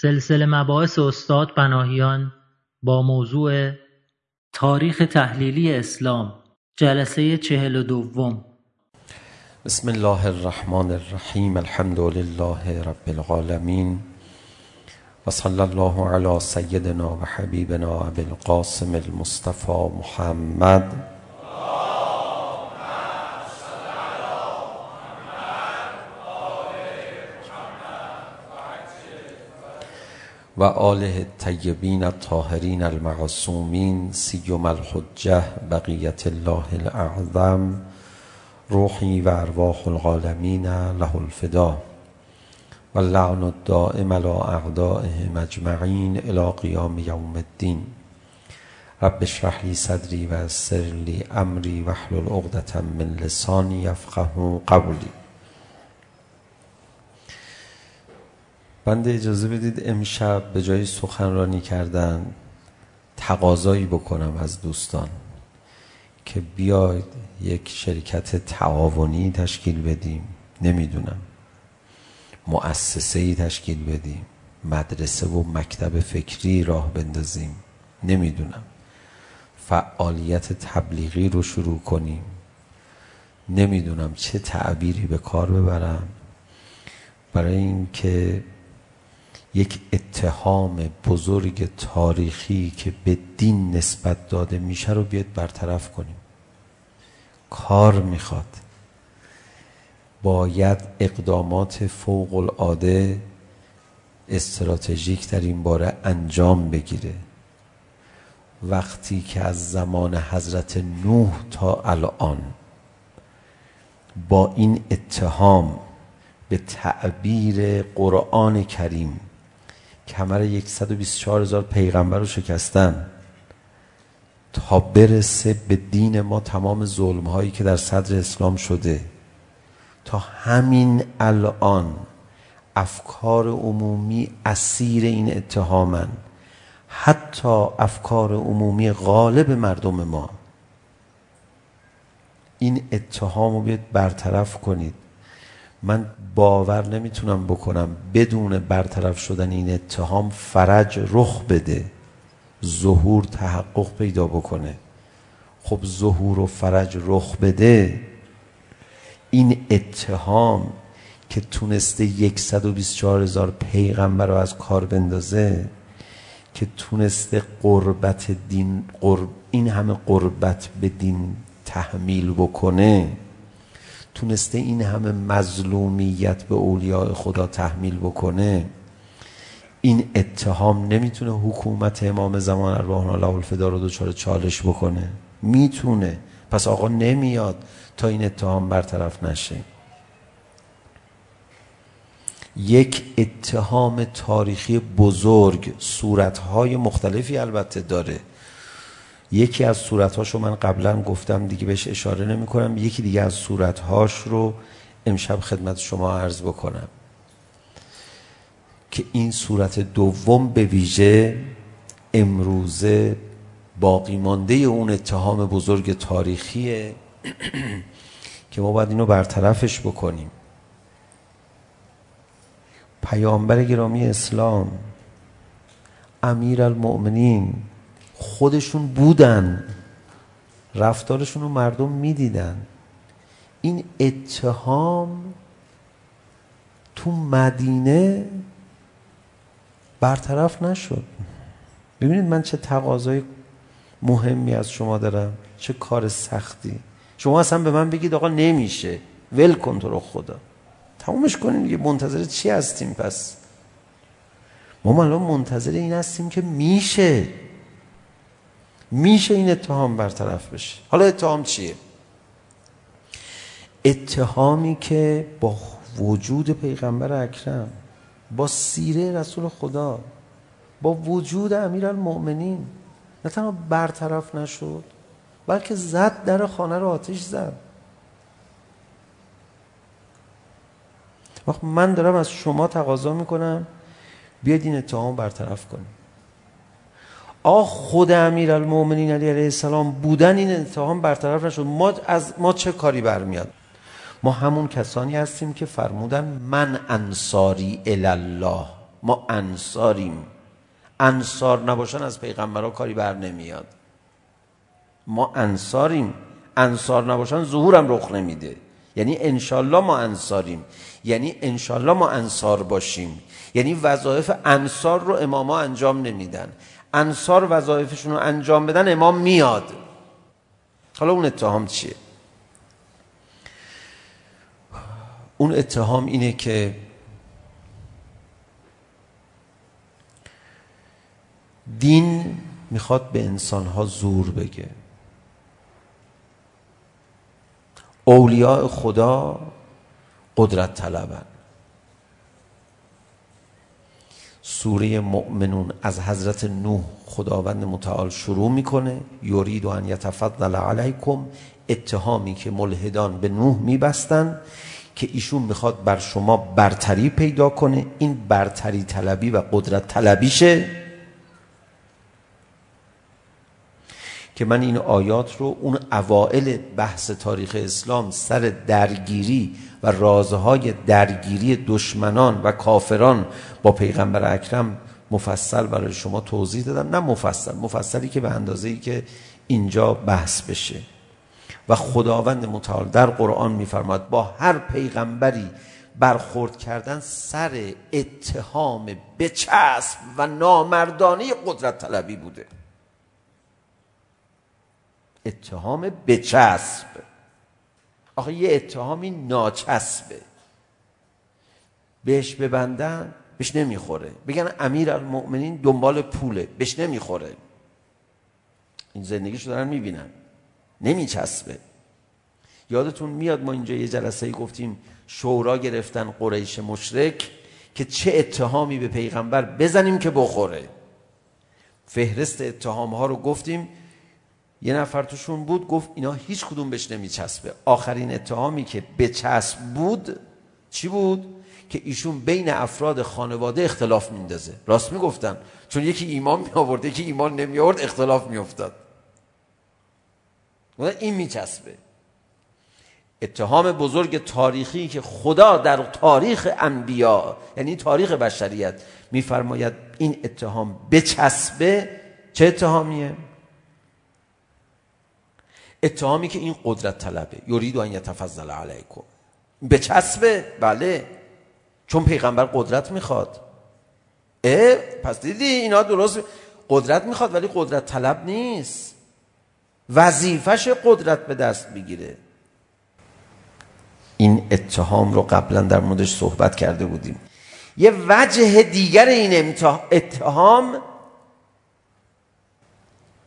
سلسله مباحث استاد بناهیان با موضوع تاریخ تحلیلی اسلام جلسه چهل و دوم. بسم الله الرحمن الرحیم الحمد لله رب العالمین و صلی الله علی سیدنا و حبیبنا ابی القاسم المصطفى محمد. و آله الطیبین الطاهرین المعصومین سیوم الحجه بقیت الله الاعظم روحی و ارواح الغالمین له الفدا و اللعن الدائم على اعدائه مجمعین الى قیام یوم الدین. رب اشرح لی صدری و سر لی امری و احلل عقدة من لسانی یفقه قولی. بنده اجازه بدید امشب به جای سخنرانی کردن تقاضایی بکنم از دوستان که بیاید یک شرکت تعاونی تشکیل بدیم. نمیدونم. مؤسسه‌ای تشکیل بدیم. مدرسه و مکتب فکری راه بندازیم. نمیدونم. فعالیت تبلیغی رو شروع کنیم. نمیدونم چه تعبیری به کار ببرم. برای اینکه یک اتهام بزرگ تاریخی که به دین نسبت داده میشه رو بیاد برطرف کنیم. کار میخواد. باید اقدامات فوق العاده استراتژیک در این باره انجام بگیره. وقتی که از زمان حضرت نوح تا الان با این اتهام به تعبیر قرآن کریم کمر 124 هزار پیغمبر رو شکستن تا برسه به دین ما تمام ظلم هایی که در صدر اسلام شده تا همین الان افکار عمومی اسیر این اتهامن حتی افکار عمومی غالب مردم ما این اتهام رو بیاد برطرف کنید من باور نمیتونم بکنم بدون برطرف شدن این اتهام فرج رخ بده ظهور تحقق پیدا بکنه. خب ظهور و فرج رخ بده. این اتهام که تونسته 124 هزار پیغمبر رو از کار بندازه که تونسته قربت دین قرب این همه قربت به دین تحمیل بکنه تونسته این همه مظلومیت به اولیاء خدا تحمیل بکنه این اتهام نمیتونه حکومت امام زمان ارواحنا الله الفدا رو دچار چالش بکنه. میتونه. پس آقا نمیاد تا این اتهام برطرف نشه. یک اتهام تاریخی بزرگ صورتهای مختلفی البته داره. یکی از صورت‌هاشو من قبلا گفتم دیگه بهش اشاره نمی‌کنم. یکی دیگه از صورت‌هاش رو امشب خدمت شما عرض بکنم. که این صورت دوم به ویژه امروزه باقی مانده اون اتهام بزرگ تاریخیه. که ما باید اینو برطرفش بکنیم. پیامبر گرامی اسلام امیر المؤمنین خودشون بودن. رفتارشون رو مردم میدیدن. این اتهام تو مدینه برطرف نشد. ببینید من چه تقاضای مهمی از شما دارم چه کار سختی. شما اصلا به من بگید آقا نمیشه. ول کن تو رو خدا. تمومش کنیم دیگه منتظر چی هستیم پس؟ ما الان منتظر این هستیم که میشه. میشه این اتهام برطرف بشه حالا اتهام چیه اتهامی که با وجود پیغمبر اکرم با سیره رسول خدا با وجود امیرالمؤمنین نه تنها برطرف نشد بلکه زد در خانه رو آتش زد وقت من دارم از شما تقاضا میکنم بیاید این اتهام برطرف کنیم آخ خود امیر المومنین علیه السلام بودن این اتهام برطرف نشد. ما از ما چه کاری برمیاد؟ ما همون کسانی هستیم که فرمودن من انصاری الله ما انصاریم. انصار نباشن از پیغمبرها کاری بر نمیاد. ما انصاریم. انصار نباشن ظهورم رخ نمیده. یعنی انشالله ما انصاریم. یعنی انشالله ما انصار باشیم. یعنی وظایف انصار رو اماما انجام نمیدن. انصار وظایفشون رو انجام بدن امام میاد حالا اون اتهام چیه؟ اون اتهام اینه که دین میخواد به انسانها زور بگه. اولیاء خدا قدرت طلبن. سوره مؤمنون از حضرت نوح خداوند متعال شروع میکنه یرید ان یتفضل علیکم اتهامی که ملحدان به نوح میبستن که ایشون میخواد بر شما برتری پیدا کنه. این برتری طلبی و قدرت طلبیشه. که من این آیات رو اون اوائل بحث تاریخ اسلام سر درگیری و رازهای درگیری دشمنان و کافران با پیغمبر اکرم مفصل برای شما توضیح دادم. نه مفصل مفصلی که به اندازه ای که اینجا بحث بشه. و خداوند متعال در قرآن میفرماد با هر پیغمبری برخورد کردن سر اتهام بچسب و نامردانه قدرت طلبی بوده. اتهام بچسب آخه یه اتهامی ناچسبه بهش ببندن بهش نمیخوره بگن امیر المؤمنین دنبال پوله بهش نمیخوره این زندگیشو دارن میبینن نمیچسبه یادتون میاد ما اینجا یه جلسه ای گفتیم شورا گرفتن قریش مشرک که چه اتهامی به پیغمبر بزنیم که بخوره فهرست اتهام ها رو گفتیم یه نفر توشون بود گفت اینا هیچ کدوم بهش نمیچسبه. آخرین اتهامی که به چسب بود چی بود؟ که ایشون بین افراد خانواده اختلاف میندازه. راست میگفتن؟ چون یکی ایمان می آورد یکی ایمان نمی آورد اختلاف میافتاد. و این میچسبه. اتهام بزرگ تاریخی که خدا در تاریخ انبیا یعنی تاریخ بشریت میفرماید این اتهام بچسبه چه اتهامیه؟ اتهامی که این قدرت طلبه یرید ان یتفضل علیکم. به چسبه؟ بله. چون پیغمبر قدرت میخواد. اه پس دیدی اینا درست قدرت میخواد ولی قدرت طلب نیست. وظیفش قدرت به دست میگیره. این اتهام رو قبلا در موردش صحبت کرده بودیم. یه وجه دیگر این اتهام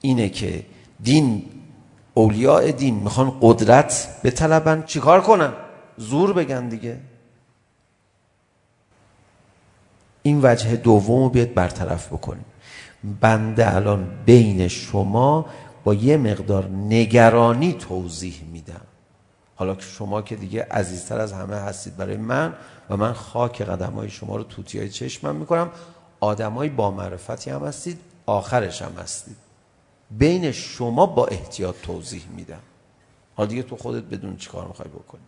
اینه که دین اولیاء دین میخوان قدرت به طلبن چیکار کنن زور بگن دیگه این وجه دوم رو بیاد برطرف بکنیم بنده الان بین شما با یه مقدار نگرانی توضیح میدم حالا که شما که دیگه عزیزتر از همه هستید برای من و من خاک قدم های شما رو توتی های چشمم میکنم آدم های با معرفتی هم هستید آخرش هم هستید بین شما با احتیاط توضیح میدم حالا دیگه تو خودت بدون چیکار میخوای بکنی.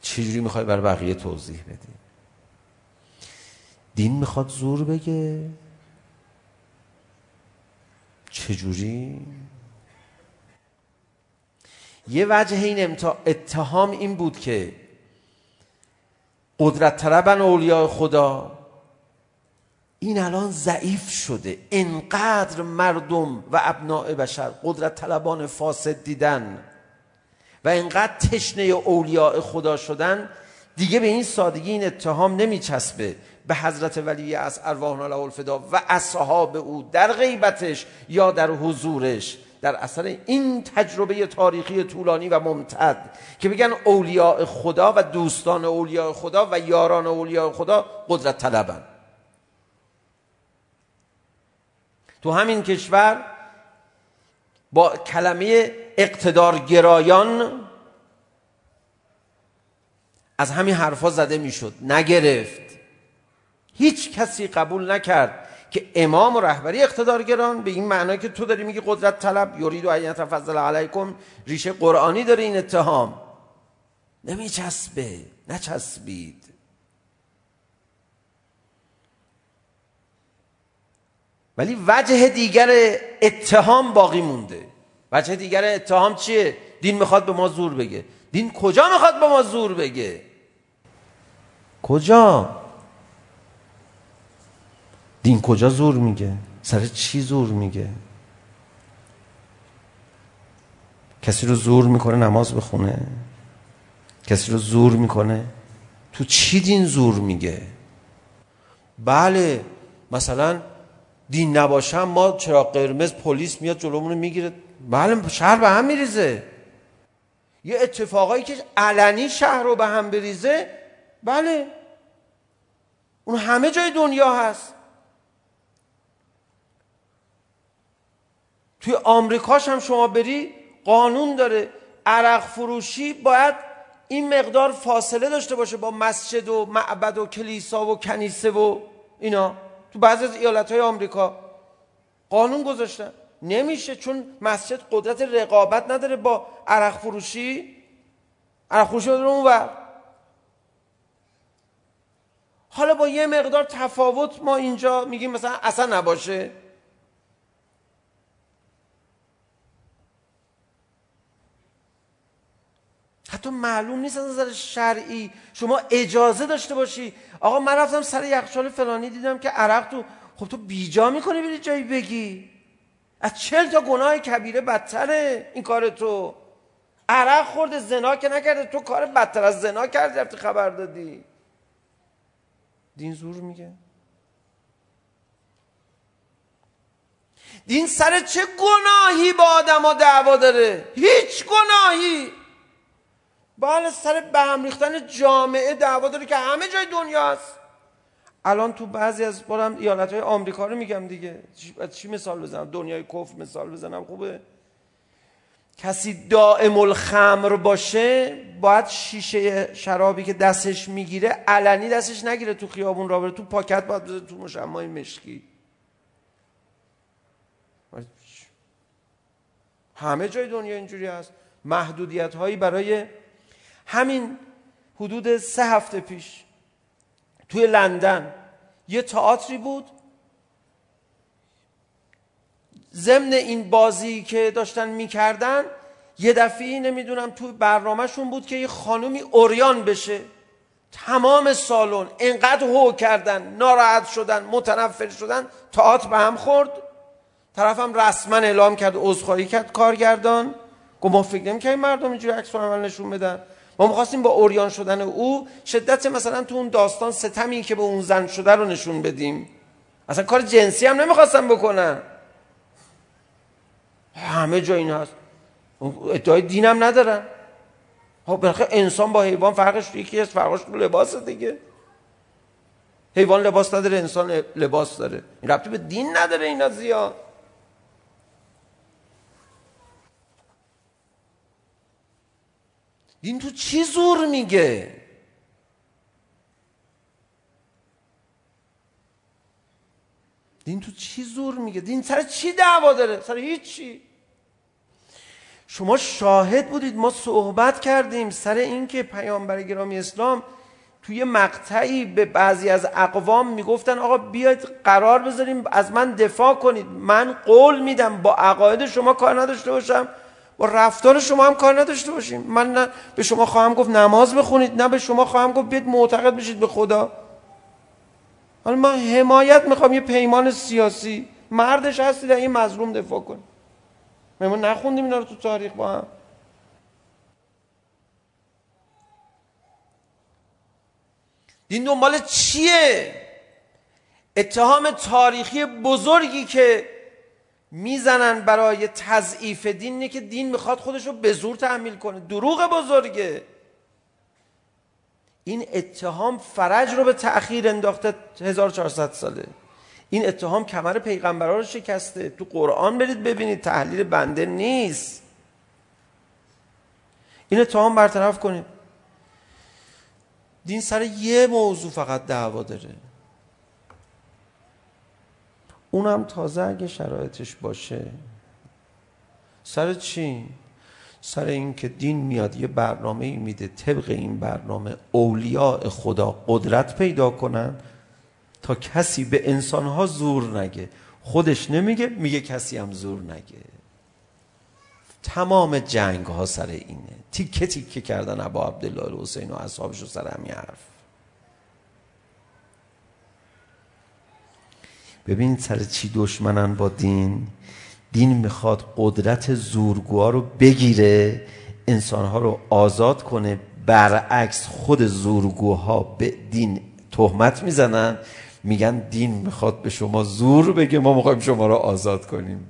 چجوری میخوای بر بقیه توضیح بدی؟ دین میخواد زور بگه. چجوری؟ یه وجه این اتهام این بود که قدرت طلبن اولیاء خدا این الان ضعیف شده. انقدر مردم و ابناء بشر قدرت طلبان فاسد دیدن و انقدر تشنه اولیاء خدا شدن دیگه به این سادگی این اتهام نمیچسبه. به حضرت ولی از ارواحنا له الفدا و اصحاب او در غیبتش یا در حضورش. در اثر این تجربه تاریخی طولانی و ممتد که بگن اولیاء خدا و دوستان اولیاء خدا و یاران اولیاء خدا قدرت طلبند تو همین کشور با کلمه اقتدارگرایان از همین حرفا زده میشد نگرفت. هیچ کسی قبول نکرد که امام و رهبری اقتدارگران به این معنی که تو داری میگی قدرت طلب یورید و عین تفضل علیکم ریشه قرآنی داره این اتهام. نمیچسبه نچسبید. ولی وجه دیگر اتهام باقی مونده. وجه دیگر اتهام چیه؟ دین میخواد به ما زور بگه. دین کجا میخواد به ما زور بگه؟ کجا؟ دین کجا زور میگه؟ سر چی زور میگه؟ کسی رو زور میکنه نماز بخونه. کسی رو زور میکنه. تو چی دین زور میگه؟ بله مثلا دین نباشم ما چرا قرمز پلیس میاد جلومون میگیره؟ بله شهر به هم میریزه. یه اتفاقایی که علنی شهر رو به هم بریزه بله. اون همه جای دنیا هست. توی آمریکاش هم شما بری قانون داره. عرق فروشی باید این مقدار فاصله داشته باشه با مسجد و معبد و کلیسا و کنیسه و اینا. تو بعضی از ایالت های آمریکا قانون گذاشتن نمیشه چون مسجد قدرت رقابت نداره با عرق فروشی. عرق فروشی داره اون اونور حالا با یه مقدار تفاوت ما اینجا میگیم مثلا اصلا نباشه. حتی معلوم نیست از نظر شرعی شما اجازه داشته باشی. آقا من رفتم سر یخچال فلانی دیدم که عرق تو خب تو بیجا میکنی بری جایی بگی. از چل تا گناه کبیره بدتره این کار تو. عرق خورده زنا که نکرده تو کار بدتر از زنا کردی رفتی خبر دادی. دین زور میگه. دین سر چه گناهی با آدم ها دعوا داره؟ هیچ گناهی. با سر به هم ریختن جامعه دعوا داره که همه جای دنیا است الان تو بعضی از بارم ایالت های آمریکا رو میگم دیگه چی مثال بزنم دنیای کفر مثال بزنم خوبه کسی دائم الخمر باشه باید شیشه شرابی که دستش میگیره علنی دستش نگیره تو خیابون را بره تو پاکت باید بذاره تو مشمای مشکی همه جای دنیا اینجوری هست محدودیت هایی برای همین حدود سه هفته پیش توی لندن یه تئاتری بود. ضمن این بازی که داشتن میکردن یه دفعه نمیدونم تو برنامهشون بود که یه خانومی اوریان بشه. تمام سالن انقدر هو کردن ناراحت شدن متنفر شدن تئاتر به هم خورد. طرفم رسما اعلام کرد عذرخواهی کرد کارگردان. گفت ما فکر نمی‌کنیم مردم اینجوری عکس عمل نشون بدن. ما می‌خواستیم با اوریان شدن او شدت مثلا تو اون داستان ستمی که به اون زن شده رو نشون بدیم اصلا کار جنسی هم نمی‌خواستم بکنم همه جا این هست ادعای دینم ندارن خب بالاخره انسان با حیوان فرقش یکی است فرقش تو لباس دیگه حیوان لباس نداره انسان لباس داره این ربطی به دین نداره اینا زیاد 인투 치수름이게. 인투 치수름이게. 닌 سر چی دعوا داره سر هیچی شما شاهد بودید ما صحبت کردیم سر اینکه پیامبر گرامی اسلام توی مقطعی به بعضی از اقوام میگفتن آقا بیاید قرار بذاریم از من دفاع کنید من قول میدم با عقاید شما کار نداشته باشم با رفتار شما هم کار نداشته باشیم من نه به شما خواهم گفت نماز بخونید نه به شما خواهم گفت بیت معتقد بشید به خدا. حالا من حمایت میخوام یه پیمان سیاسی. مردش هستی در این مظلوم دفاع کن. ما نخوندیم اینا رو تو تاریخ با هم. دین دنبال چیه؟ اتهام تاریخی بزرگی که میزنن برای تضعیف دین اینه که دین میخواد خودش رو به زور تحمیل کنه. دروغ بزرگه. این اتهام فرج رو به تأخیر انداخته 1400 ساله. این اتهام کمر پیغمبرا رو شکسته. تو قرآن برید ببینید تحلیل بنده نیست. این اتهام برطرف کنید. دین سر یه موضوع فقط دعوا داره. اونم تازه اگه شرایطش باشه. سر چی؟ سر این که دین میاد یه برنامه ای میده طبق این برنامه اولیاء خدا قدرت پیدا کنن تا کسی به انسانها زور نگه. خودش نمیگه میگه کسی هم زور نگه. تمام جنگ ها سر اینه. تیکه تیکه کردن ابا عبدالله حسین و اصحابش سر همین حرف. ببین سر چی دشمنن با دین. دین میخواد قدرت زورگوها رو بگیره انسانها رو آزاد کنه برعکس خود زورگوها به دین تهمت میزنن. میگن دین میخواد به شما زور بگه ما میخوایم شما رو آزاد کنیم.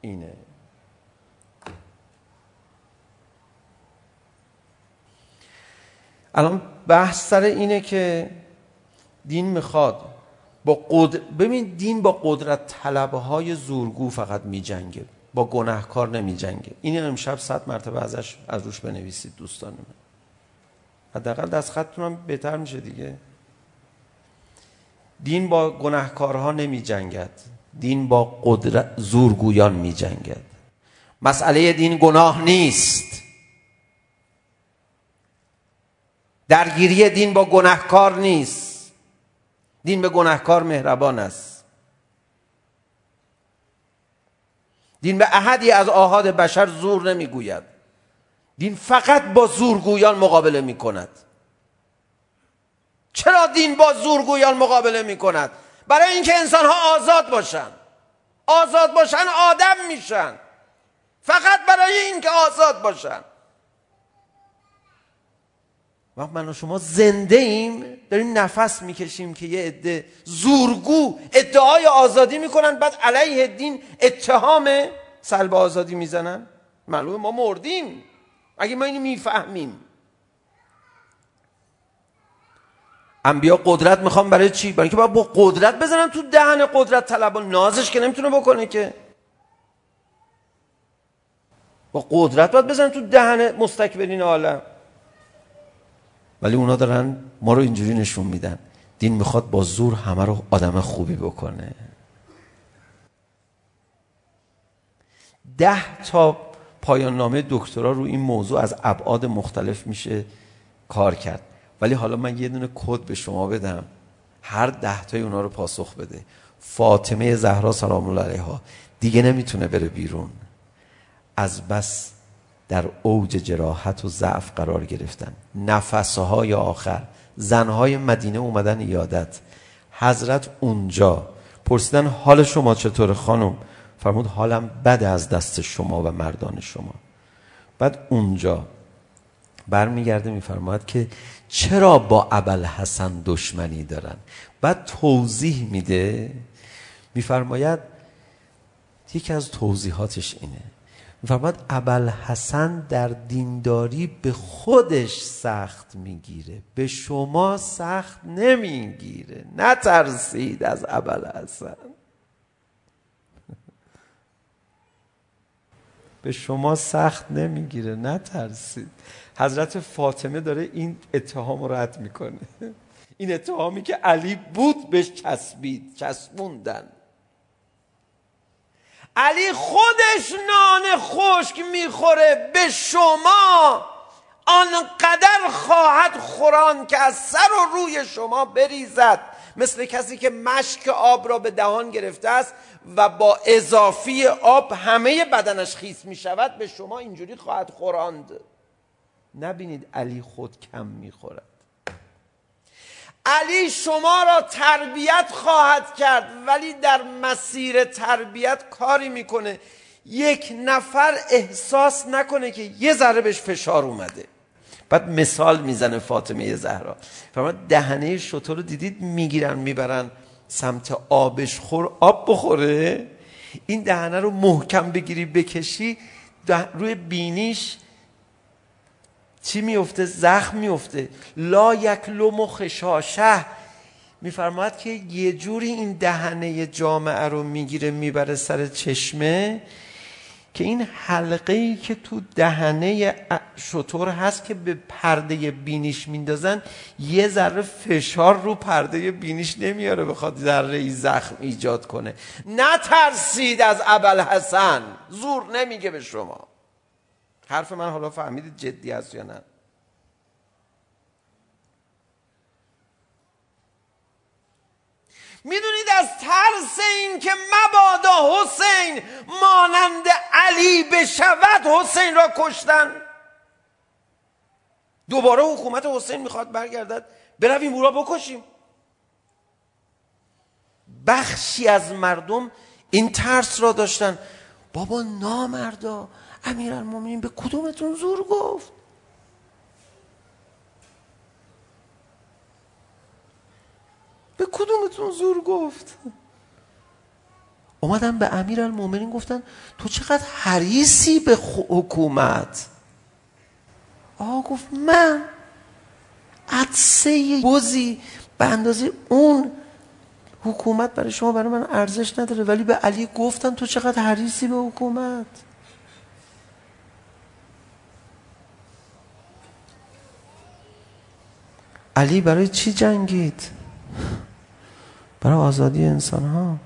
اینه. الان بحث سر اینه که دین میخواد با قدر ببین دین با قدرت طلبه های زورگو فقط می جنگه با گناهکار نمی جنگه این امشب صد مرتبه ازش از روش بنویسید دوستان من. حداقل دست خطتون هم بهتر میشه دیگه. دین با گناهکارها نمی جنگد دین با قدرت زورگویان می جنگد مسئله دین گناه نیست. درگیری دین با گناهکار نیست. دین به گناهکار مهربان است دین به احدی از آهاد بشر زور نمیگوید دین فقط با زورگویان مقابله می کند چرا دین با زورگویان مقابله می کند برای اینکه انسان ها آزاد باشن آزاد باشن آدم میشن فقط برای اینکه آزاد باشن وقت من و شما زنده ایم داریم نفس میکشیم که یه عده زورگو ادعای آزادی میکنن بعد علیه دین اتهام سلب آزادی میزنن. معلومه ما مردیم. اگه ما اینو میفهمیم. انبیا قدرت میخوام برای چی؟ برای اینکه باید با قدرت بزنن تو دهن قدرت طلبان نازش که نمیتونه بکنه که. با قدرت باید بزنن تو دهن مستکبرین عالم. ولی اونا دارن ما رو اینجوری نشون میدن. دین میخواد با زور همه رو آدم خوبی بکنه. ده تا پایان نامه دکترا رو این موضوع از ابعاد مختلف میشه کار کرد. ولی حالا من یه دونه کد به شما بدم. هر ده تای اونا رو پاسخ بده. فاطمه زهرا سلام الله علیها. دیگه نمیتونه بره بیرون. از بس در اوج جراحت و ضعف قرار گرفتن. نفسهای آخر زنهای مدینه اومدن ایادت. حضرت اونجا پرسیدن حال شما چطور خانم؟ فرمود حالم بد از دست شما و مردان شما. بعد اونجا برمیگرده میفرماید که چرا با ابوالحسن دشمنی دارن؟ بعد توضیح میده میفرماید یکی از توضیحاتش اینه. میفرماد ابوالحسن در دینداری به خودش سخت میگیره. به شما سخت نمیگیره. نترسید از ابوالحسن به شما سخت نمیگیره. نترسید. حضرت فاطمه داره این اتهام رو رد میکنه. این اتهامی که علی بود بهش چسبید چسبوندن. علی خودش نان خشک میخوره به شما. آنقدر خواهد خوران که از سر و روی شما بریزد. مثل کسی که مشک آب را به دهان گرفته است و با اضافی آب همه بدنش خیس می شود به شما اینجوری خواهد خوراند نبینید علی خود کم می خورد علی شما را تربیت خواهد کرد ولی در مسیر تربیت کاری میکنه. یک نفر احساس نکنه که یه ذره بهش فشار اومده. بعد مثال میزنه فاطمه زهرا. فرمود دهنه شطور رو دیدید؟ میگیرن میبرن سمت آبش خور آب بخوره. این دهنه رو محکم بگیری بکشی ده روی بینیش چی میفته؟ زخم میفته. لا یک لوم و خشاشه میفرماد که یه جوری این دهنه جامعه رو میگیره میبره سر چشمه که این حلقه ای که تو دهنه شطور هست که به پرده بینیش میندازن یه ذره فشار رو پرده بینیش نمیاره بخواد ذره ای زخم ایجاد کنه. نترسید از ابوالحسن. زور نمیگه به شما. حرف من حالا فهمیدید جدی است یا نه میدونید از ترس این که مبادا حسین مانند علی بشود حسین را کشتن دوباره حکومت حسین میخواد برگردد برویم او را بکشیم بخشی از مردم این ترس را داشتن بابا نامردا امیر المومنین به کدومتون زور گفت؟ به کدومتون زور گفت؟ اومدن به امیر المومنین گفتن تو چقدر حریصی به حکومت؟ آقا گفت من عدسه بزی به اندازه اون حکومت برای شما برای من ارزش نداره ولی به علی گفتن تو چقدر حریصی به حکومت؟ علی برای چی جنگید؟ برای آزادی انسان ها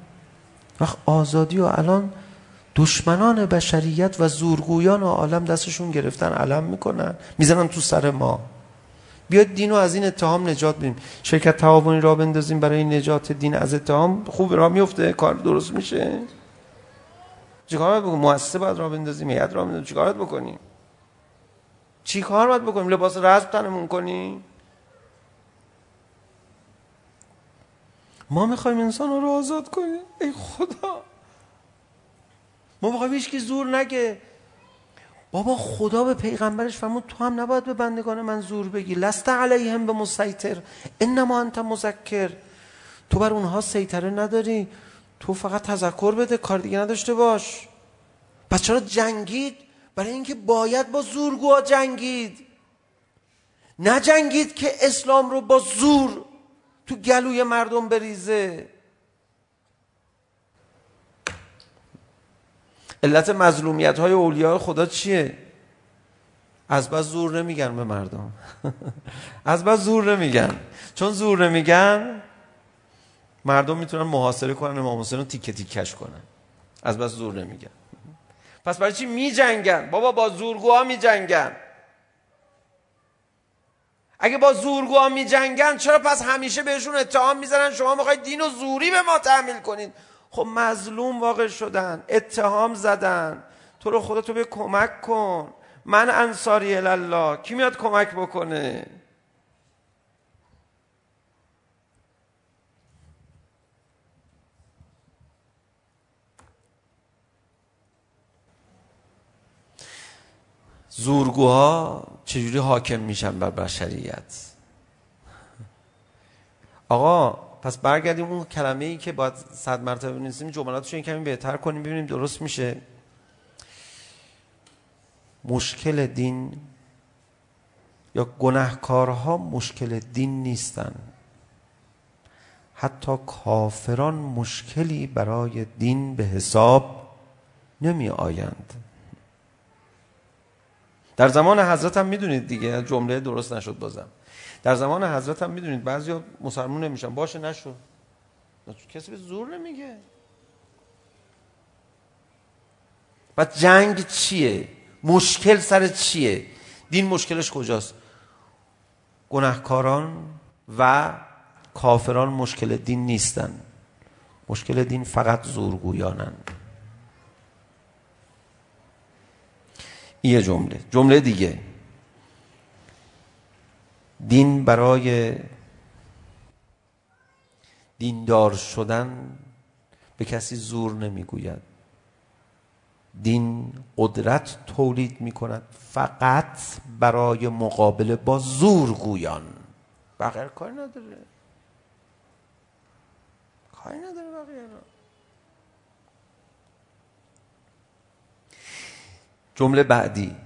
وقت آزادی و الان دشمنان بشریت و زورگویان و عالم دستشون گرفتن علم میکنن میزنن تو سر ما. بیاد دین رو از این اتهام نجات بدیم. شرکت تعاونی را بندازیم برای نجات دین. از اتهام خوب را میفته کار درست میشه. چیکار باید بکنیم؟ مؤسسه باید را بندازیم هیئت را بندازیم. چیکار باید بکنیم؟ چیکار باید بکنیم؟ لباس رسم تنمون کنیم؟ ما میخوایم انسان رو آزاد کنیم؟ ای خدا. ما میخوایم هیچ کی زور نگه. بابا خدا به پیغمبرش فرمود تو هم نباید به بندگان من زور بگی. لست علیهم به مسیطر. انما انت مذکر. تو بر اونها سیطره نداری. تو فقط تذکر بده کار دیگه نداشته باش. پس چرا جنگید؟ برای اینکه باید با زورگوها جنگید. نجنگید که اسلام رو با زور تو گلوی مردم بریزه. علت مظلومیت های اولیاء خدا چیه؟ از بس زور نمیگن به مردم. از بس زور نمیگن. چون زور نمیگن مردم میتونن محاصره کنن امام حسین رو تیکه تیکش کنن. از بس زور نمیگن. پس برای چی میجنگن؟ بابا با زورگوها میجنگن. اگه با زورگوها میجنگن چرا پس همیشه بهشون اتهام میزنن شما میخواید دین و زوری به ما تحمیل کنین. خب مظلوم واقع شدن اتهام زدن. تو رو خدا تو به کمک کن. من انصاری الله کی میاد کمک بکنه؟ زورگوها چجوری حاکم میشن بر بشریت آقا پس برگردیم اون کلمه ای که باید صد مرتبه بنویسیم جملاتش این کمی بهتر کنیم ببینیم درست میشه. مشکل دین یا گناهکارها مشکل دین نیستن. حتی کافران مشکلی برای دین به حساب نمی آیند در زمان حضرت هم میدونید دیگه جمله درست نشد بازم. در زمان حضرت هم میدونید بعضیا مسلمان نمیشن. باشه نشو. کسی به زور نمیگه. بعد جنگ چیه؟ مشکل سر چیه؟ دین مشکلش کجاست؟ گناهکاران و کافران مشکل دین نیستن. مشکل دین فقط زورگویانن. یه جمله جمله دیگه دین برای دیندار شدن به کسی زور نمیگوید دین قدرت تولید میکند فقط برای مقابله با زورگویان بغیر کاری نداره کاری نداره بغیر جمله بعدی.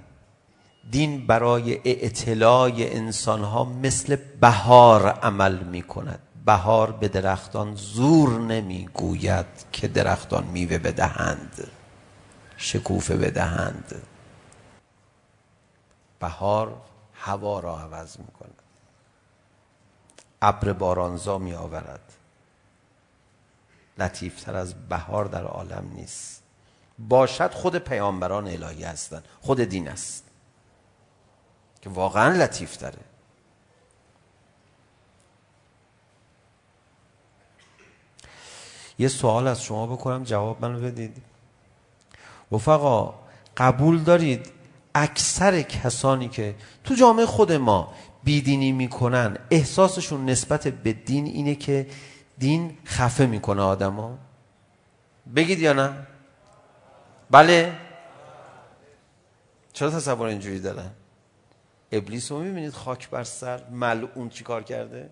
دین برای اطلاع انسان ها مثل بهار عمل می کند بهار به درختان زور نمی گوید که درختان میوه بدهند. شکوفه بدهند. بهار هوا را عوض می کند ابر بارانزا می آورد لطیفتر از بهار در عالم نیست. باشد خود پیامبران الهی هستند خود دین است. که واقعا لطیف داره. یه سوال از شما بکنم جواب منو بدید. رفقا قبول دارید اکثر کسانی که تو جامعه خود ما بیدینی میکنن احساسشون نسبت به دین اینه که دین خفه میکنه آدما؟ بگید یا نه؟ بله چرا تصور اینجوری دارن ابلیس رو میبینید خاک بر سر ملعون چی کار کرده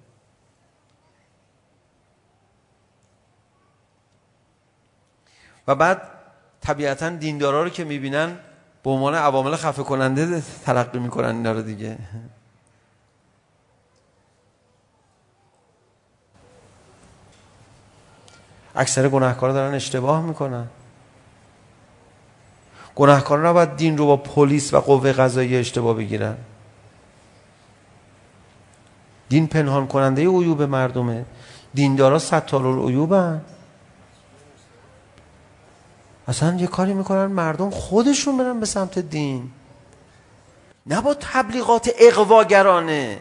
و بعد طبیعتا دیندارا رو که میبینن به عنوان عوامل خفه کننده تلقی میکنن اینا رو دیگه اکثر گناهکارا دارن اشتباه میکنن گناهکارا نباید دین رو با پلیس و قوه قضاییه اشتباه بگیرن. دین پنهان کننده عیوب مردمه. دیندارا ستار العیوبن اصلا یه کاری میکنن مردم خودشون برن به سمت دین. نه با تبلیغات اقواگرانه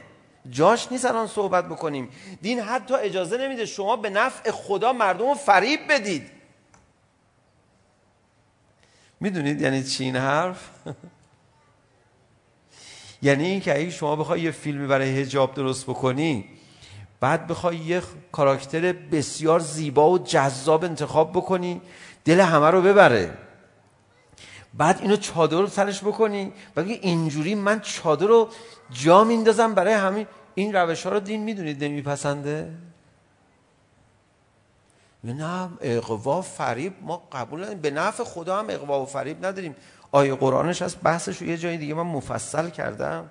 جاش نیست الان صحبت بکنیم. دین حتی اجازه نمیده شما به نفع خدا مردم رو فریب بدید. میدونید یعنی چی این حرف یعنی اینکه اگه شما بخوای یه فیلمی برای حجاب درست بکنی بعد بخوای یه کاراکتر بسیار زیبا و جذاب انتخاب بکنی دل همه رو ببره بعد اینو چادر رو سرش بکنی بگی اینجوری من چادر رو جا میندازم برای همین این روش ها رو دین میدونید نمیپسنده نه اقوا فریب ما قبول نداریم به نفع خدا هم اقوا و فریب نداریم آیه قرآنش هست بحثش رو یه جای دیگه من مفصل کردم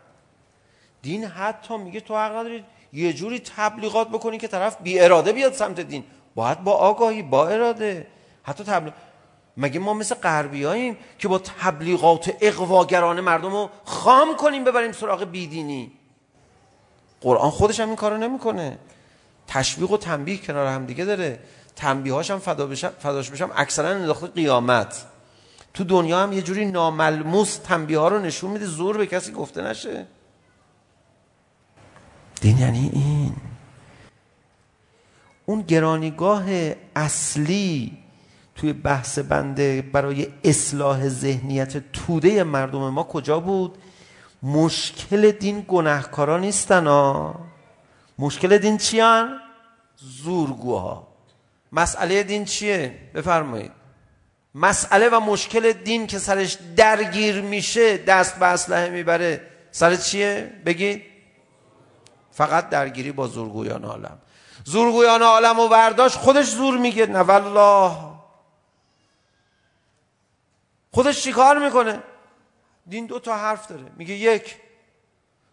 دین حتی میگه تو حق نداری یه جوری تبلیغات بکنی که طرف بی اراده بیاد سمت دین باید با آگاهی با اراده حتی تبلیغ مگه ما مثل غربیاییم که با تبلیغات اقواگرانه مردم رو خام کنیم ببریم سراغ بیدینی قرآن خودش هم این کارو نمیکنه تشویق و تنبیه کنار هم دیگه داره تنبیهاشم فدا بشم فداش بشم اکثرا انداخته قیامت. تو دنیا هم یه جوری ناملموس تنبیه ها رو نشون میده زور به کسی گفته نشه. دین یعنی این. اون گرانیگاه اصلی توی بحث بنده برای اصلاح ذهنیت توده مردم ما کجا بود؟ مشکل دین گناهکارا نیستن ها. مشکل دین چیان؟ زورگوها. مسئله دین چیه بفرمایید مسئله و مشکل دین که سرش درگیر میشه دست به اسلحه میبره سر چیه بگید فقط درگیری با زورگویان عالم زورگویان عالم و برداشت خودش زور میگه نه والله خودش چیکار میکنه دین دو تا حرف داره میگه یک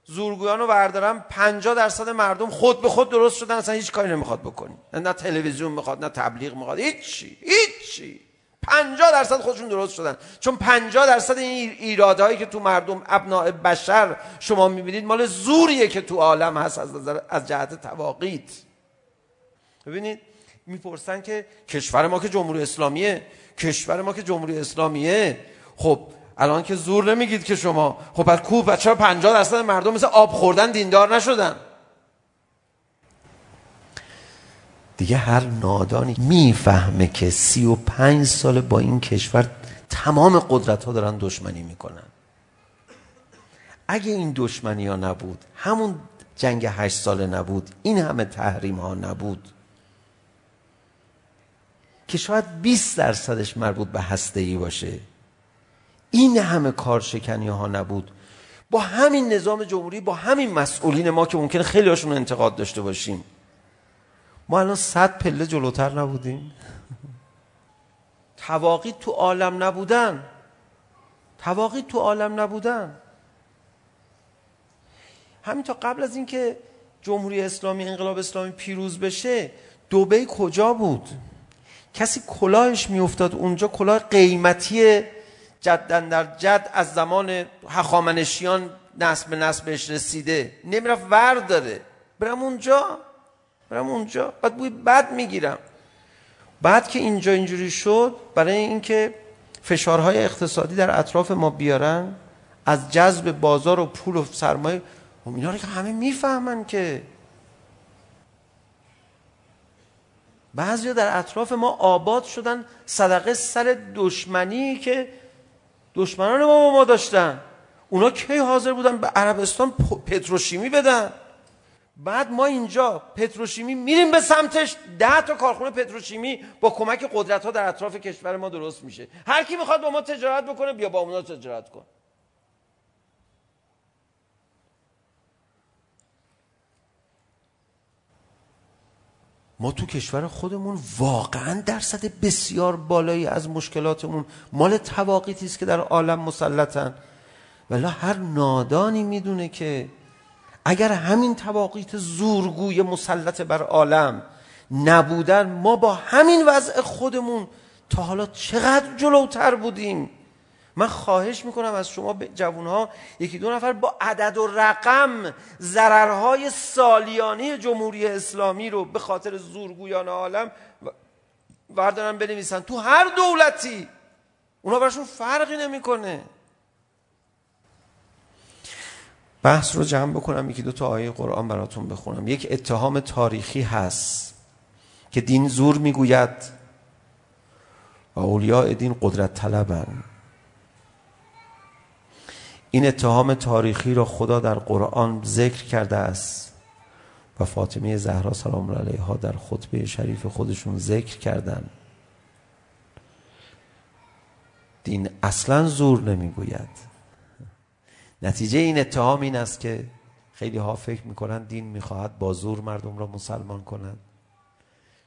زورگویان رو بردارن 50 درصد مردم خود به خود درست شدن اصلا هیچ کاری نمیخواد بکنی نه تلویزیون میخواد نه تبلیغ میخواد هیچی هیچی. 50 درصد خودشون درست شدن. چون 50 درصد این ایرادهایی که تو مردم ابناء بشر شما میبینید مال زوریه که تو عالم هست از نظر از جهت تواقیت. ببینید میپرسن که کشور ما که جمهوری اسلامیه؟ کشور ما که جمهوری اسلامیه؟ خب الان که زور نمیگید که شما. خب بعد کو بچه 50 درصد مردم مثل آب خوردن دیندار نشدن؟ دیگه هر نادانی میفهمه که 35 سال با این کشور تمام قدرت ها دارن دشمنی میکنن. اگه این دشمنی ها نبود همون جنگ 8 ساله نبود این همه تحریم ها نبود که شاید 20 درصدش مربوط به هسته ای باشه. این همه کار شکنی ها نبود با همین نظام جمهوری با همین مسئولین ما که ممکنه خیلی هاشون انتقاد داشته باشیم. ما الان صد پله جلوتر نبودیم. تواقی تو عالم نبودن. تواقی تو عالم نبودن. همین تا قبل از اینکه جمهوری اسلامی انقلاب اسلامی پیروز بشه دبی کجا بود؟ کسی کلاهش میافتاد اونجا کلاه قیمتی جدا در جد از زمان هخامنشیان نسل به نسلش رسیده. نمیرفت ور داره. برم اونجا. برم اونجا. بعد بوی بد میگیرم. بعد که اینجا اینجوری شد برای اینکه فشارهای اقتصادی در اطراف ما بیارن از جذب بازار و پول و سرمایه و اینا رو که همه میفهمن که. بعضی در اطراف ما آباد شدن صدقه سر دشمنی که دشمنان ما با ما داشتن. اونا کی حاضر بودن؟ به عربستان پتروشیمی بدن. بعد ما اینجا پتروشیمی میریم به سمتش. ده تا کارخونه پتروشیمی با کمک قدرت ها در اطراف کشور ما درست میشه. هر کی میخواد با ما تجارت بکنه بیا با اونا تجارت کن. ما تو کشور خودمون واقعا درصد بسیار بالایی از مشکلاتمون مال تواقیتی است که در عالم مسلطن. ولا هر نادانی میدونه که اگر همین تواقیت زورگوی مسلط بر عالم نبودن ما با همین وضع خودمون تا حالا چقدر جلوتر بودیم؟ من خواهش میکنم از شما جوانها یکی دو نفر با عدد و رقم ضررهای سالیانه جمهوری اسلامی رو به خاطر زورگویان عالم وردارن بنویسن. تو هر دولتی اونا براشون فرقی نمیکنه. بحث رو جمع بکنم یکی دو تا آیه قرآن براتون بخونم. یک اتهام تاریخی هست که دین زور میگوید. و اولیاء دین قدرت طلبن. این اتهام تاریخی را خدا در قرآن ذکر کرده است. و فاطمه زهرا سلام الله علیها در خطبه شریف خودشون ذکر کردن. دین اصلا زور نمیگوید. نتیجه این اتهام این است که خیلی ها فکر میکنن دین میخواهد با زور مردم را مسلمان کنند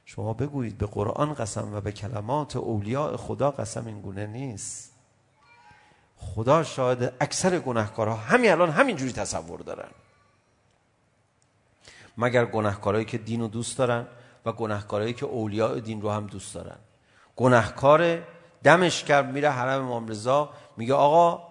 شما بگویید به قرآن قسم و به کلمات اولیاء خدا قسم این گونه نیست. خدا شاهد اکثر گناهکارها همین الان همین جوری تصور دارن مگر گناهکارایی که دین رو دوست دارن و گناهکارایی که اولیاء دین رو هم دوست دارن گناهکار دمش کرد میره حرم امام رضا میگه آقا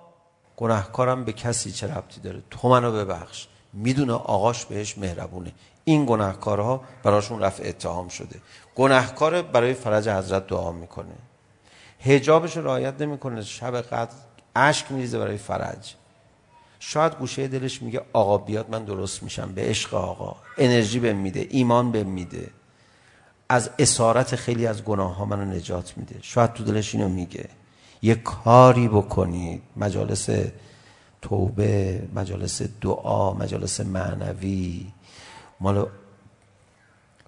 گناهکارم به کسی چه ربطی داره تو منو ببخش میدونه آقاش بهش مهربونه این گناهکارها براشون رفع اتهام شده گناهکار برای فرج حضرت دعا میکنه حجابش رعایت نمیکنه شب قدر اشک میریزه برای فرج. شاید گوشه دلش میگه آقا بیاد من درست میشم. به عشق آقا. انرژی بهم میده ایمان بهم میده. از اسارت خیلی از گناه ها منو نجات میده. شاید تو دلش اینو میگه. یه کاری بکنید. مجالس توبه مجالس دعا مجالس معنوی. مال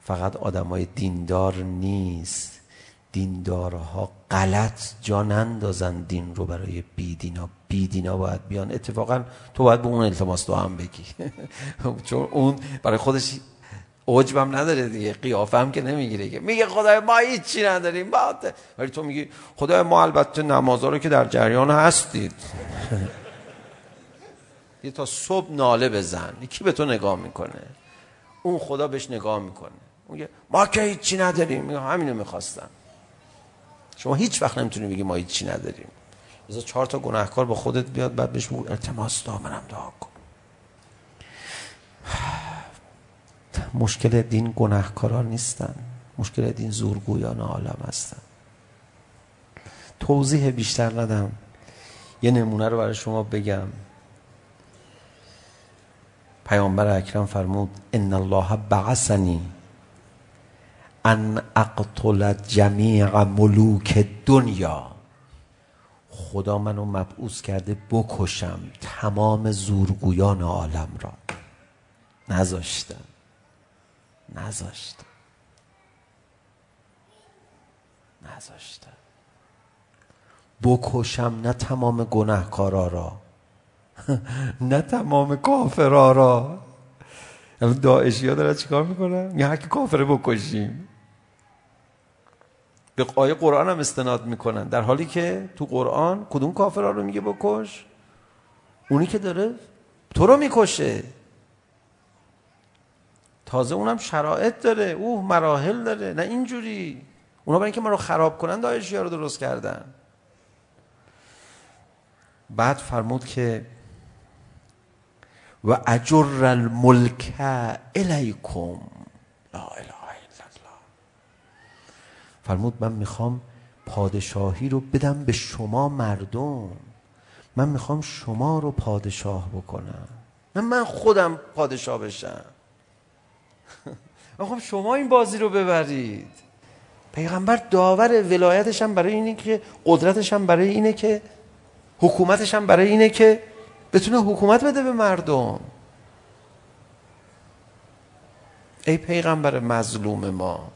فقط آدمای دیندار نیست. دیندارها غلط جا نندازن دین رو برای بیدینا. بیدینا باید بیان. اتفاقا تو باید به اون التماس تو هم بگی. چون اون برای خودش عجبم نداره دیگه. قیافه هم که نمیگیره که. میگه خدای ما هیچی نداریم. با ولی تو میگی خدای ما البته نمازا رو که در جریان هستید. یه تا صبح ناله بزن. کی به تو نگاه میکنه؟ اون خدا بهش نگاه میکنه. میگه ما که هیچی نداریم. همینو میخواستم. شما هیچ وقت نمیتونی بگی ما هیچی نداریم. بذار چهار تا گناهکار با خودت بیاد بعد بهش بگو التماس دامنم دعا کن. مشکل دین گناهکارا نیستن. مشکل دین زورگویان عالم هستن. توضیح بیشتر ندم. یه نمونه رو برای شما بگم. پیامبر اکرم فرمود ان الله بعثنی. ان اقتل جمیع ملوک دنیا خدا منو مبعوث کرده بکشم تمام زورگویان عالم را. نذاشتم. نذاشتم. نذاشتم. بکشم نه تمام گناهکارا را. نه تمام کافرا را. داعشی ها داره چیکار میکنن؟ یه هرکی کافره بکشیم. به آیه قرآن هم استناد میکنن در حالی که تو قرآن کدوم کافرها رو میگه بکش اونی که داره تو رو میکشه تازه اونم شرایط داره اوه مراحل داره نه اینجوری اونا برای اینکه ما رو خراب کنن داعشی ها رو درست کردن بعد فرمود که و اجر الملک الیکم لا اله فرمود من میخوام پادشاهی رو بدم به شما مردم. من میخوام شما رو پادشاه بکنم. نه من خودم پادشاه بشم. میخوام شما این بازی رو ببرید. پیغمبر داور ولایتش هم برای اینه که قدرتش هم برای اینه که حکومتش هم برای اینه که بتونه حکومت بده به مردم. ای پیغمبر مظلوم ما.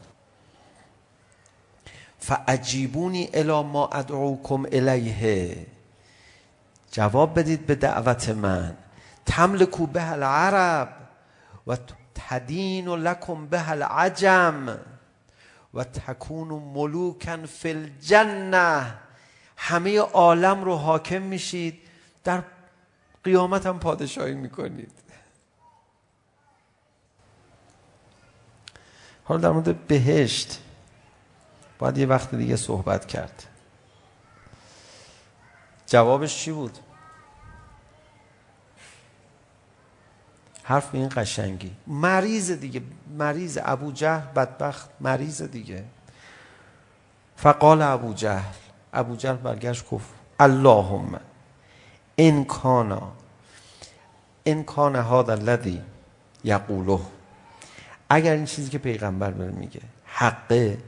فعجیبونی الى ما ادعوکم الیه جواب بدید به دعوت من. تملکو به العرب و تدین لکم به العجم و تکون ملوکن فی الجنه همه عالم رو حاکم میشید. در قیامت هم پادشاهی میکنید. حالا در مورد بهشت. باید یه وقت دیگه صحبت کرد جوابش چی بود؟ حرف این قشنگی مریض دیگه مریض ابو جهل بدبخت مریض دیگه فقال ابو جهل ابو جهل برگشت گفت اللهم ان کانا ان کان هذا الذي یقوله اگر این چیزی که پیغمبر بر میگه حقه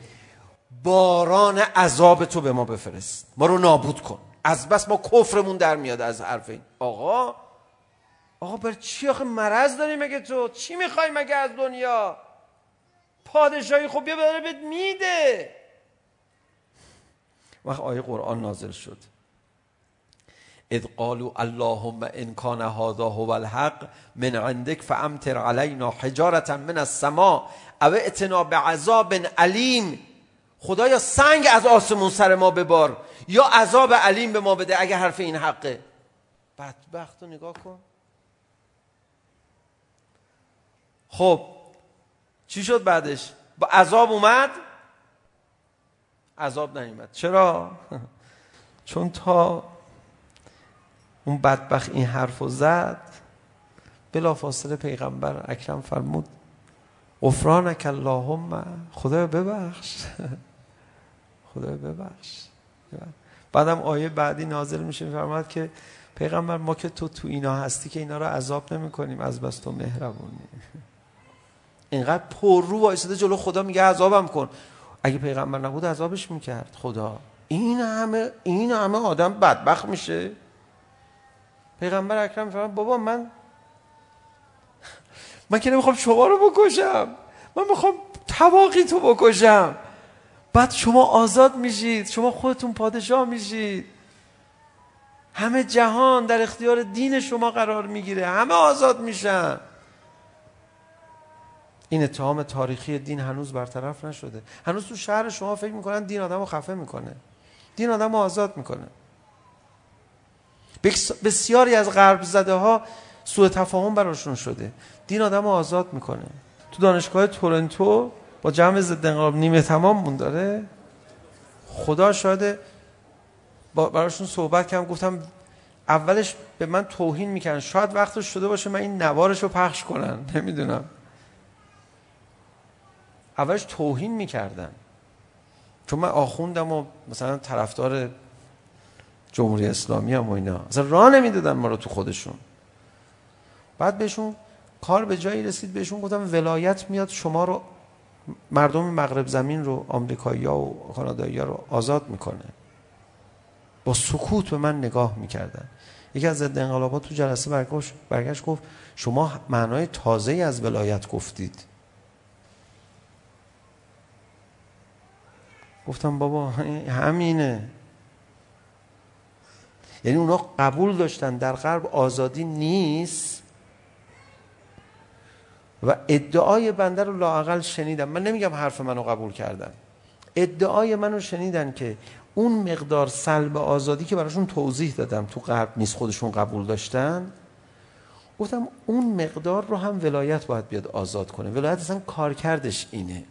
باران عذاب تو به ما بفرست. ما رو نابود کن. از بس ما کفرمون در میاد از حرف این. آقا آقا بر چی آخه مرض داری مگه تو؟ چی میخوای مگه از دنیا؟ پادشاهی خب بیا داره بهت میده. وقت آیه قرآن نازل شد. اذ قالوا اللهم ان كان هذا هو الحق من عندك فامطر علينا حجاره من السماء او اتنا بعذاب اليم خدایا سنگ از آسمون سر ما ببار. یا عذاب علیم به ما بده اگه حرف این حقه. بدبخت رو نگاه کن. خب چی شد بعدش؟ با عذاب اومد؟ عذاب نیومد. چرا؟ چون تا اون بدبخت این حرفو زد بلافاصله پیغمبر اکرم فرمود غفرانک اللهم خدا ببخش. خدا ببخش بعدم آیه بعدی نازل میشه میفرماد که پیغمبر ما که تو تو اینا هستی که اینا رو عذاب نمی کنیم از بس تو مهربونی. اینقدر پر رو وایساده جلو خدا میگه عذابم کن. اگه پیغمبر نبود عذابش میکرد خدا. این همه این همه آدم بدبخت میشه. پیغمبر اکرم فرمود بابا من من که نمیخوام شما رو بکشم. من میخوام تواقی تو بکشم. بعد شما آزاد میشید شما خودتون پادشاه میشید. همه جهان در اختیار دین شما قرار میگیره. همه آزاد میشن. این اتهام تاریخی دین هنوز برطرف نشده. هنوز تو شهر شما فکر میکنن دین آدمو خفه میکنه. دین آدمو آزاد میکنه. بسیاری از غرب زده ها سوء تفاهم براشون شده. دین آدمو آزاد میکنه. تو دانشگاه تورنتو با جمع ضد انقلاب نیمه تمام مون داره خدا شاهد براشون صحبت کردم گفتم اولش به من توهین میکنن شاید وقتش شده باشه من این نوارش رو پخش کنن. نمیدونم. اولش توهین میکردن. چون من آخوندم و مثلا طرفدار جمهوری اسلامی هم و اینا. اصلا راه نمیدادن ما رو تو خودشون. بعد بهشون کار به جایی رسید بهشون گفتم ولایت میاد شما رو مردم مغرب زمین رو آمریکایی‌ها و کانادایی‌ها رو آزاد میکنه. با سکوت به من نگاه میکردن. یکی از ضد انقلابات تو جلسه برگشت برگشت گفت شما معنای تازه از ولایت گفتید. گفتم بابا همینه. یعنی اونا قبول داشتن در غرب آزادی نیست. و ادعای بنده رو لااقل شنیدم. من نمیگم حرف منو قبول کردن. ادعای منو شنیدن که اون مقدار سلب آزادی که براشون توضیح دادم تو غرب نیست خودشون قبول داشتن گفتم اون مقدار رو هم ولایت باید بیاد آزاد کنه. ولایت اصلا کارکردش اینه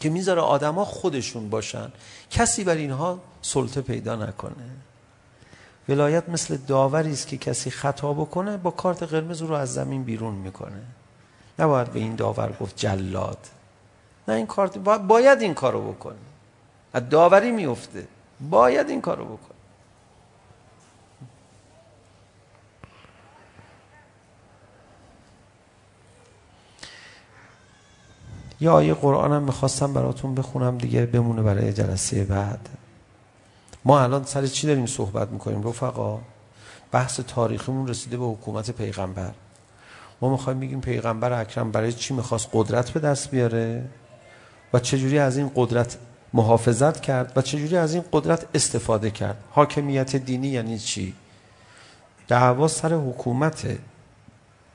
که میذاره آدما خودشون باشن. کسی بر اینها سلطه پیدا نکنه. ولایت مثل داوری است که کسی خطا بکنه با کارت قرمز رو از زمین بیرون میکنه. نباید به این داور گفت جلاد. نه این کار باید این کارو بکنی از داوری میفته باید این کارو بکنی یا آیه قرآن هم میخواستم براتون بخونم دیگه بمونه برای جلسه بعد. ما الان سر چی داریم صحبت میکنیم رفقا؟ بحث تاریخیمون رسیده به حکومت پیغمبر. ما میخوایم بگیم پیغمبر اکرم برای چی میخواست قدرت به دست بیاره؟ و چجوری از این قدرت محافظت کرد؟ و چجوری از این قدرت استفاده کرد؟ حاکمیت دینی یعنی چی؟ دعوا سر حکومته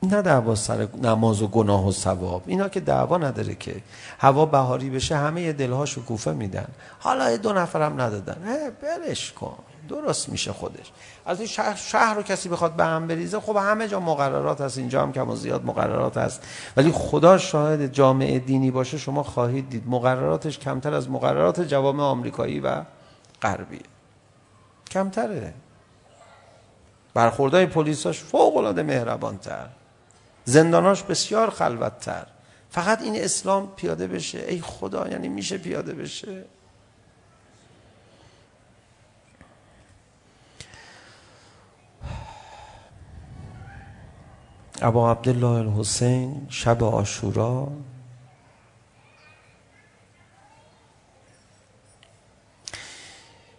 نه دعوا سر نماز و گناه و ثواب. اینا که دعوا نداره که هوا بهاری بشه همه دلها شکوفه میدن. حالا دو نفرم ندادن. برش کن. درست میشه خودش. از این شهر, شهر رو کسی بخواد به هم بریزه خب همه جا مقررات هست اینجا هم کم و زیاد مقررات هست. ولی خدا شاهد جامعه دینی باشه شما خواهید دید. مقرراتش کمتر از مقررات جوامع آمریکایی و غربی کمتره. برخوردهای پلیساش فوق العاده مهربانتر. زنداناش بسیار خلوتتر. فقط این اسلام پیاده بشه. ای خدا یعنی میشه پیاده بشه؟ ابا عبدالله الحسین شب آشورا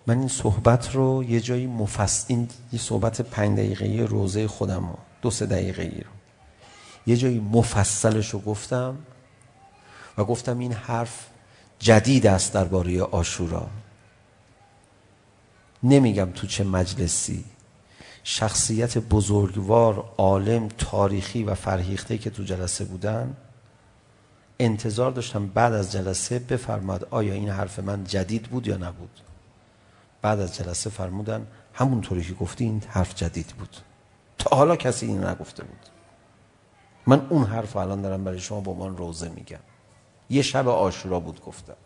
من این صحبت رو یه جایی مفصل این یه صحبت 5 دقیقه روزه خودم رو دو سه دقیقه‌ای رو یه جایی مفصلش رو گفتم و گفتم این حرف جدید است درباره آشورا نمیگم تو چه مجلسی شخصیت بزرگوار عالم تاریخی و فرهیخته که تو جلسه بودن. انتظار داشتم بعد از جلسه بفرماد آیا این حرف من جدید بود یا نبود. بعد از جلسه فرمودن همون طوری که گفتی این حرف جدید بود. تا حالا کسی این نگفته بود. من اون حرف الان دارم برای شما با من روزه میگم. یه شب آشورا بود گفتم.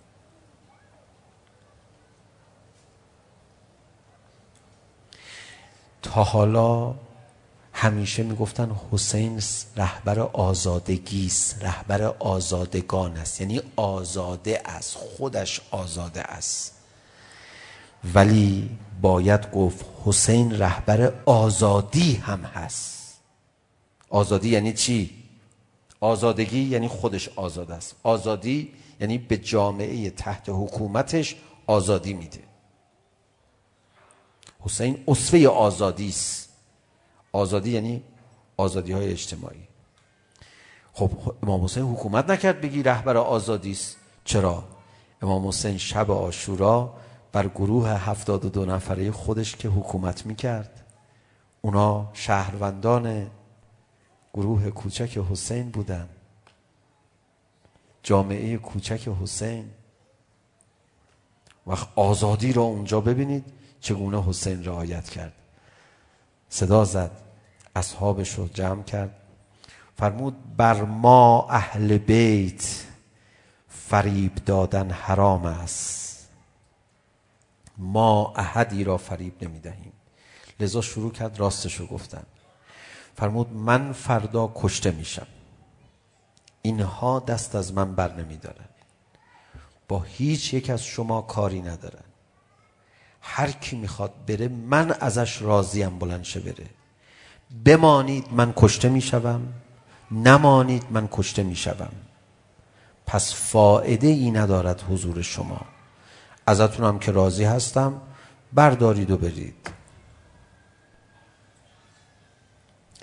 تا حالا همیشه میگفتن حسین رهبر آزادگی است رهبر آزادگان است. یعنی آزاده از خودش آزاده است. ولی باید گفت حسین رهبر آزادی هم هست. آزادی یعنی چی؟ آزادگی یعنی خودش آزاد است. آزادی یعنی به جامعه تحت حکومتش آزادی میده. حسین اصفه آزادی است آزادی یعنی آزادی های اجتماعی خب امام حسین حکومت نکرد بگی رهبر آزادی است چرا امام حسین شب عاشورا بر گروه 72 نفره خودش که حکومت میکرد اونا شهروندان گروه کوچک حسین بودن جامعه کوچک حسین وقت آزادی را اونجا ببینید چگونه حسین رعایت کرد. صدا زد. اصحابش رو جمع کرد. فرمود بر ما اهل بیت فریب دادن حرام است. ما احدی را فریب نمیدهیم لذا شروع کرد راستش رو گفتن. فرمود من فردا کشته میشم. اینها دست از من بر نمیدارن با هیچ یک از شما کاری ندارن. هر کی میخواد بره من ازش راضیم بلند شه بره. بمانید من کشته میشوم نمانید من کشته میشوم. پس فائده ای ندارد حضور شما. ازتون هم که راضی هستم بردارید و برید.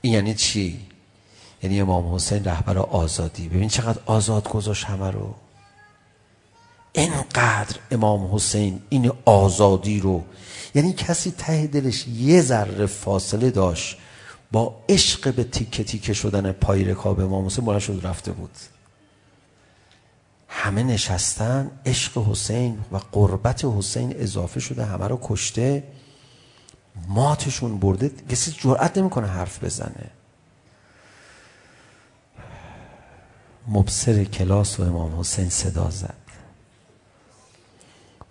این یعنی چی؟ یعنی امام حسین رهبر آزادی. ببین چقدر آزاد گذاشت همه رو. اینقدر امام حسین این آزادی رو یعنی کسی ته دلش یه ذره فاصله داشت با عشق به تیکه تیکه شدن پای رکاب امام حسین بلند شد رفته بود همه نشستن عشق حسین و قربت حسین اضافه شده همه رو کشته ماتشون برده کسی جرأت نمیکنه حرف بزنه مبصر کلاس و امام حسین صدا زد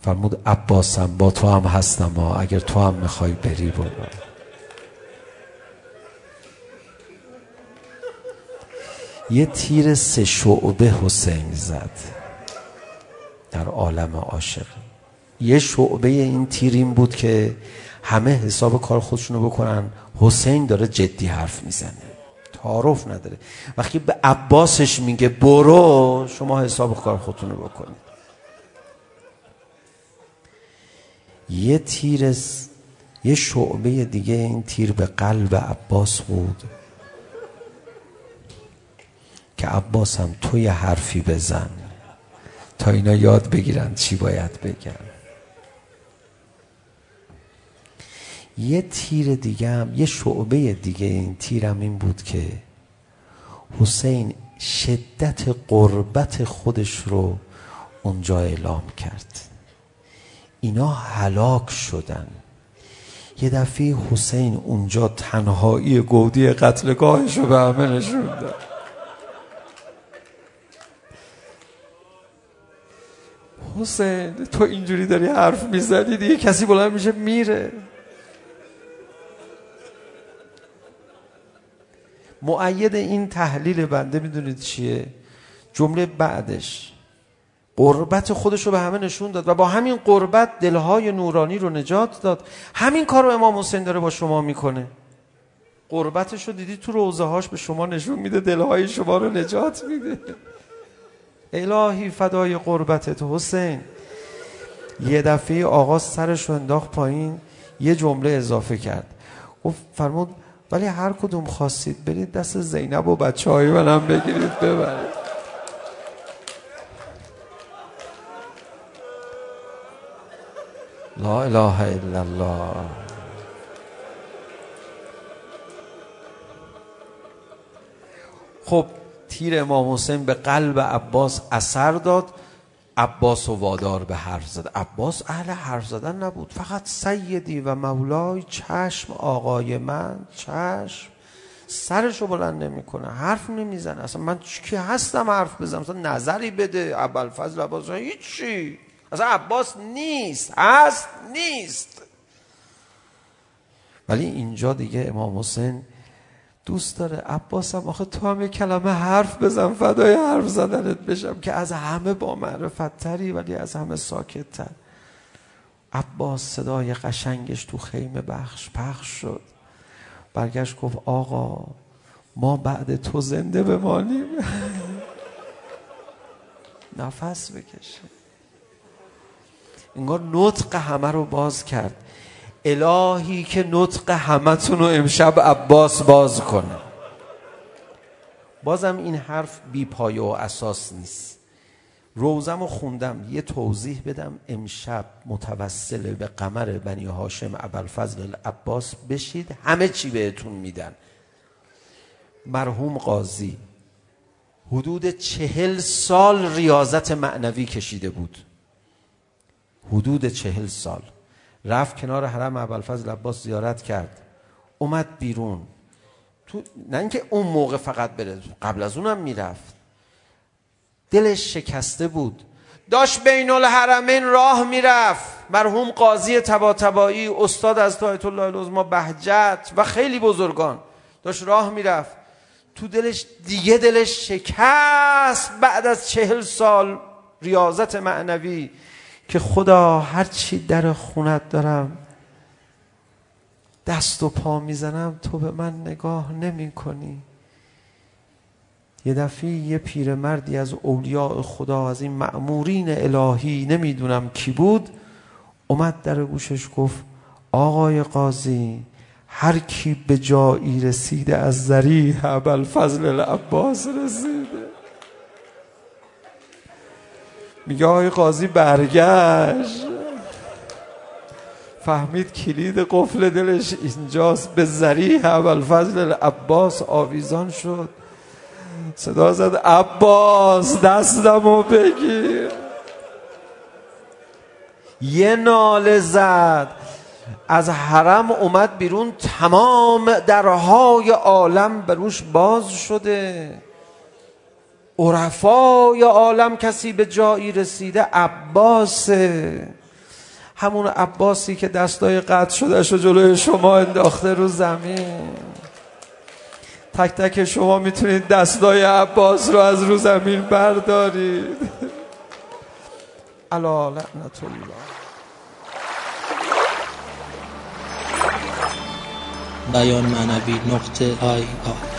فرمود عباسم با تو هم هستم ها اگر تو هم میخوای بری برو یه تیر سه شعبه حسین زد در عالم عاشق یه شعبه این تیر این بود که همه حساب کار خودشونو بکنن حسین داره جدی حرف میزنه تعارف نداره وقتی به عباسش میگه برو شما حساب کار خودتون رو بکنید یه تیر یه شعبه دیگه این تیر به قلب عباس بود که عباس هم تو یه حرفی بزن تا اینا یاد بگیرن چی باید بگن یه تیر دیگه هم یه شعبه دیگه این تیر هم این بود که حسین شدت قربت خودش رو اونجا اعلام کرد اینا هلاک شدن. یه دفعه حسین اونجا تنهایی گودی قتلگاهش رو به همه نشون داد حسین تو اینجوری داری حرف میزنی دیگه کسی بلند میشه میره. معید این تحلیل بنده میدونید چیه؟ جمله بعدش. قربت خودش رو به همه نشون داد و با همین قربت دلهای نورانی رو نجات داد. همین کار رو امام حسین داره با شما میکنه. قربتش رو دیدی تو روزه هاش به شما نشون میده دلهای شما رو نجات میده. الهی فدای قربتت حسین. یه دفعه آقا سرش رو انداخت پایین یه جمله اضافه کرد. گفت فرمود ولی هر کدوم خواستید برید دست زینب و بچه‌های منم بگیرید ببرید. لا اله الا الله خب تیر امام حسین به قلب عباس اثر داد عباس و وادار به حرف زد عباس اهل حرف زدن نبود فقط سیدی و مولای چشم آقای من چشم سرشو بلند نمیکنه حرف نمیزنه اصلا من کی هستم حرف بزنم اصلا نظری بده ابوالفضل عباس هیچ چی اصلا عباس نیست هست نیست ولی اینجا دیگه امام حسین دوست داره عباس هم آخه تو هم یه کلمه حرف بزن فدای حرف زدنت بشم که از همه با معرفت تری ولی از همه ساکت تر عباس صدای قشنگش تو خیمه بخش پخش شد برگشت گفت آقا ما بعد تو زنده بمانیم نفس بکشه انگار نطق همه رو باز کرد الهی که نطق همتون رو امشب عباس باز کنه بازم این حرف بی پایه و اساس نیست روزم رو خوندم یه توضیح بدم امشب متوسل به قمر بنی هاشم عبل فضل عباس بشید همه چی بهتون میدن مرحوم قاضی حدود چهل سال ریاضت معنوی کشیده بود حدود چهل سال. رفت کنار حرم ابوالفضل عباس زیارت کرد. اومد بیرون. تو نه اینکه اون موقع فقط بره قبل از اونم میرفت. دلش شکسته بود. داشت بین الحرمین راه میرفت. مرحوم قاضی تباتبایی استاد از تایت الله العظما بهجت و خیلی بزرگان. داشت راه میرفت. تو دلش دیگه دلش شکست بعد از چهل سال ریاضت معنوی. که خدا هر چی در خونت دارم دست و پا میزنم تو به من نگاه نمی کنی یه دفعه یه پیر مردی از اولیاء خدا از این معمورین الهی نمیدونم کی بود اومد در گوشش گفت آقای قاضی هر کی به جایی رسیده از ذریع ابوالفضل العباس رسید. میگه آقای قاضی برگشت. فهمید کلید قفل دلش اینجاست. به ذریع اول فضل عباس آویزان شد. صدا زد عباس دستمو بگیر. یه ناله زد. از حرم اومد بیرون تمام درهای عالم بروش باز شده. عرفای عالم کسی به جایی رسیده عباس همون عباسی که دستای قطع شده شو جلوی شما انداخته رو زمین تک تک شما میتونید دستای عباس رو از رو زمین بردارید علا لعنت الله بیان معنوی نقطه آی آی